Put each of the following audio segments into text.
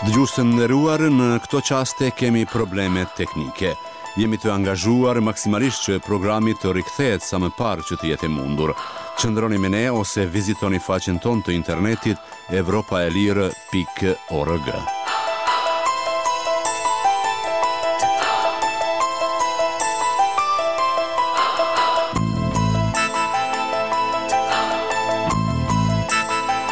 Dëgjues të nderuar, në këto çaste kemi probleme teknike. Jemi të angazhuar maksimalisht që programi të rikthehet sa më parë që të jetë e mundur. Qëndroni me ne ose vizitoni faqen tonë të internetit evropaelirë pikë org.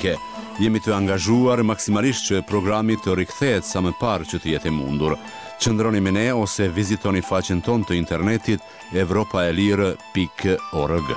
Ke, jemi të angazhuar maksimalisht që programi të rikthehet sa më parë që të jetë e mundur. Qëndroni me ne ose vizitoni faqen tonë të internetit evropaelirë pikë org.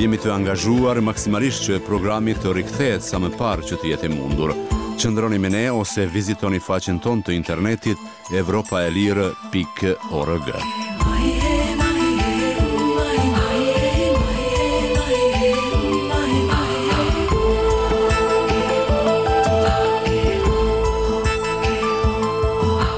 Jemi të angazhuar maksimalisht që programi të rikthehet sa më parë që të jetë e mundur. Qëndroni me ne ose vizitoni faqen tonë të internetit evropaelirë.org.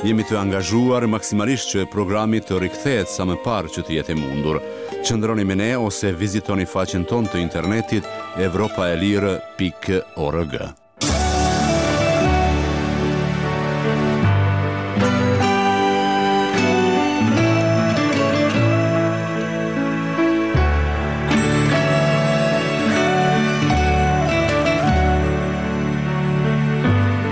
Jemi të angazhuar maksimalisht që programi të rikthehet sa më parë që të jetë e mundur. Qëndroni me ne ose vizitoni faqen tonë të internetit evropaelirë.org.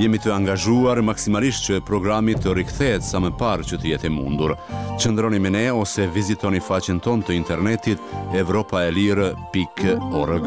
Jemi të angazhuar maksimalisht që programi të rikthehet sa më parë që të jetë e mundur. Qëndroni me ne ose vizitoni faqen tonë të internetit evropaelirë.org.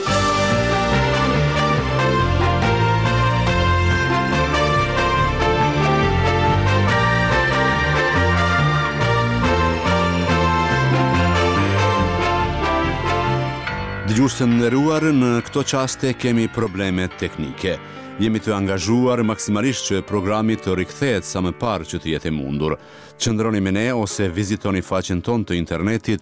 Dëgjues të nderuar, në këto çaste kemi probleme teknike. Jemi të angazhuar maksimalisht që programi të rikthehet sa më parë që të jetë e mundur. Qëndroni me ne ose vizitoni faqen tonë të internetit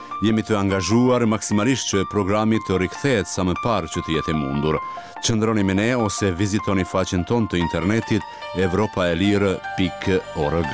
Jemi të angazhuar maksimalisht që programi të rikthehet sa më parë që të jetë e mundur. Qëndroni me ne ose vizitoni faqen tonë të internetit evropaelirë pikë org.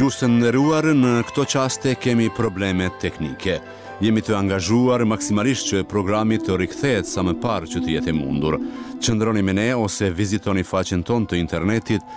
Dëgjues të nderuar në këto çaste kemi probleme teknike. Jemi të angazhuar maksimalisht që programi të rikthehet sa më parë që të jetë e mundur. Qëndroni me ne ose vizitoni faqen tonë të internetit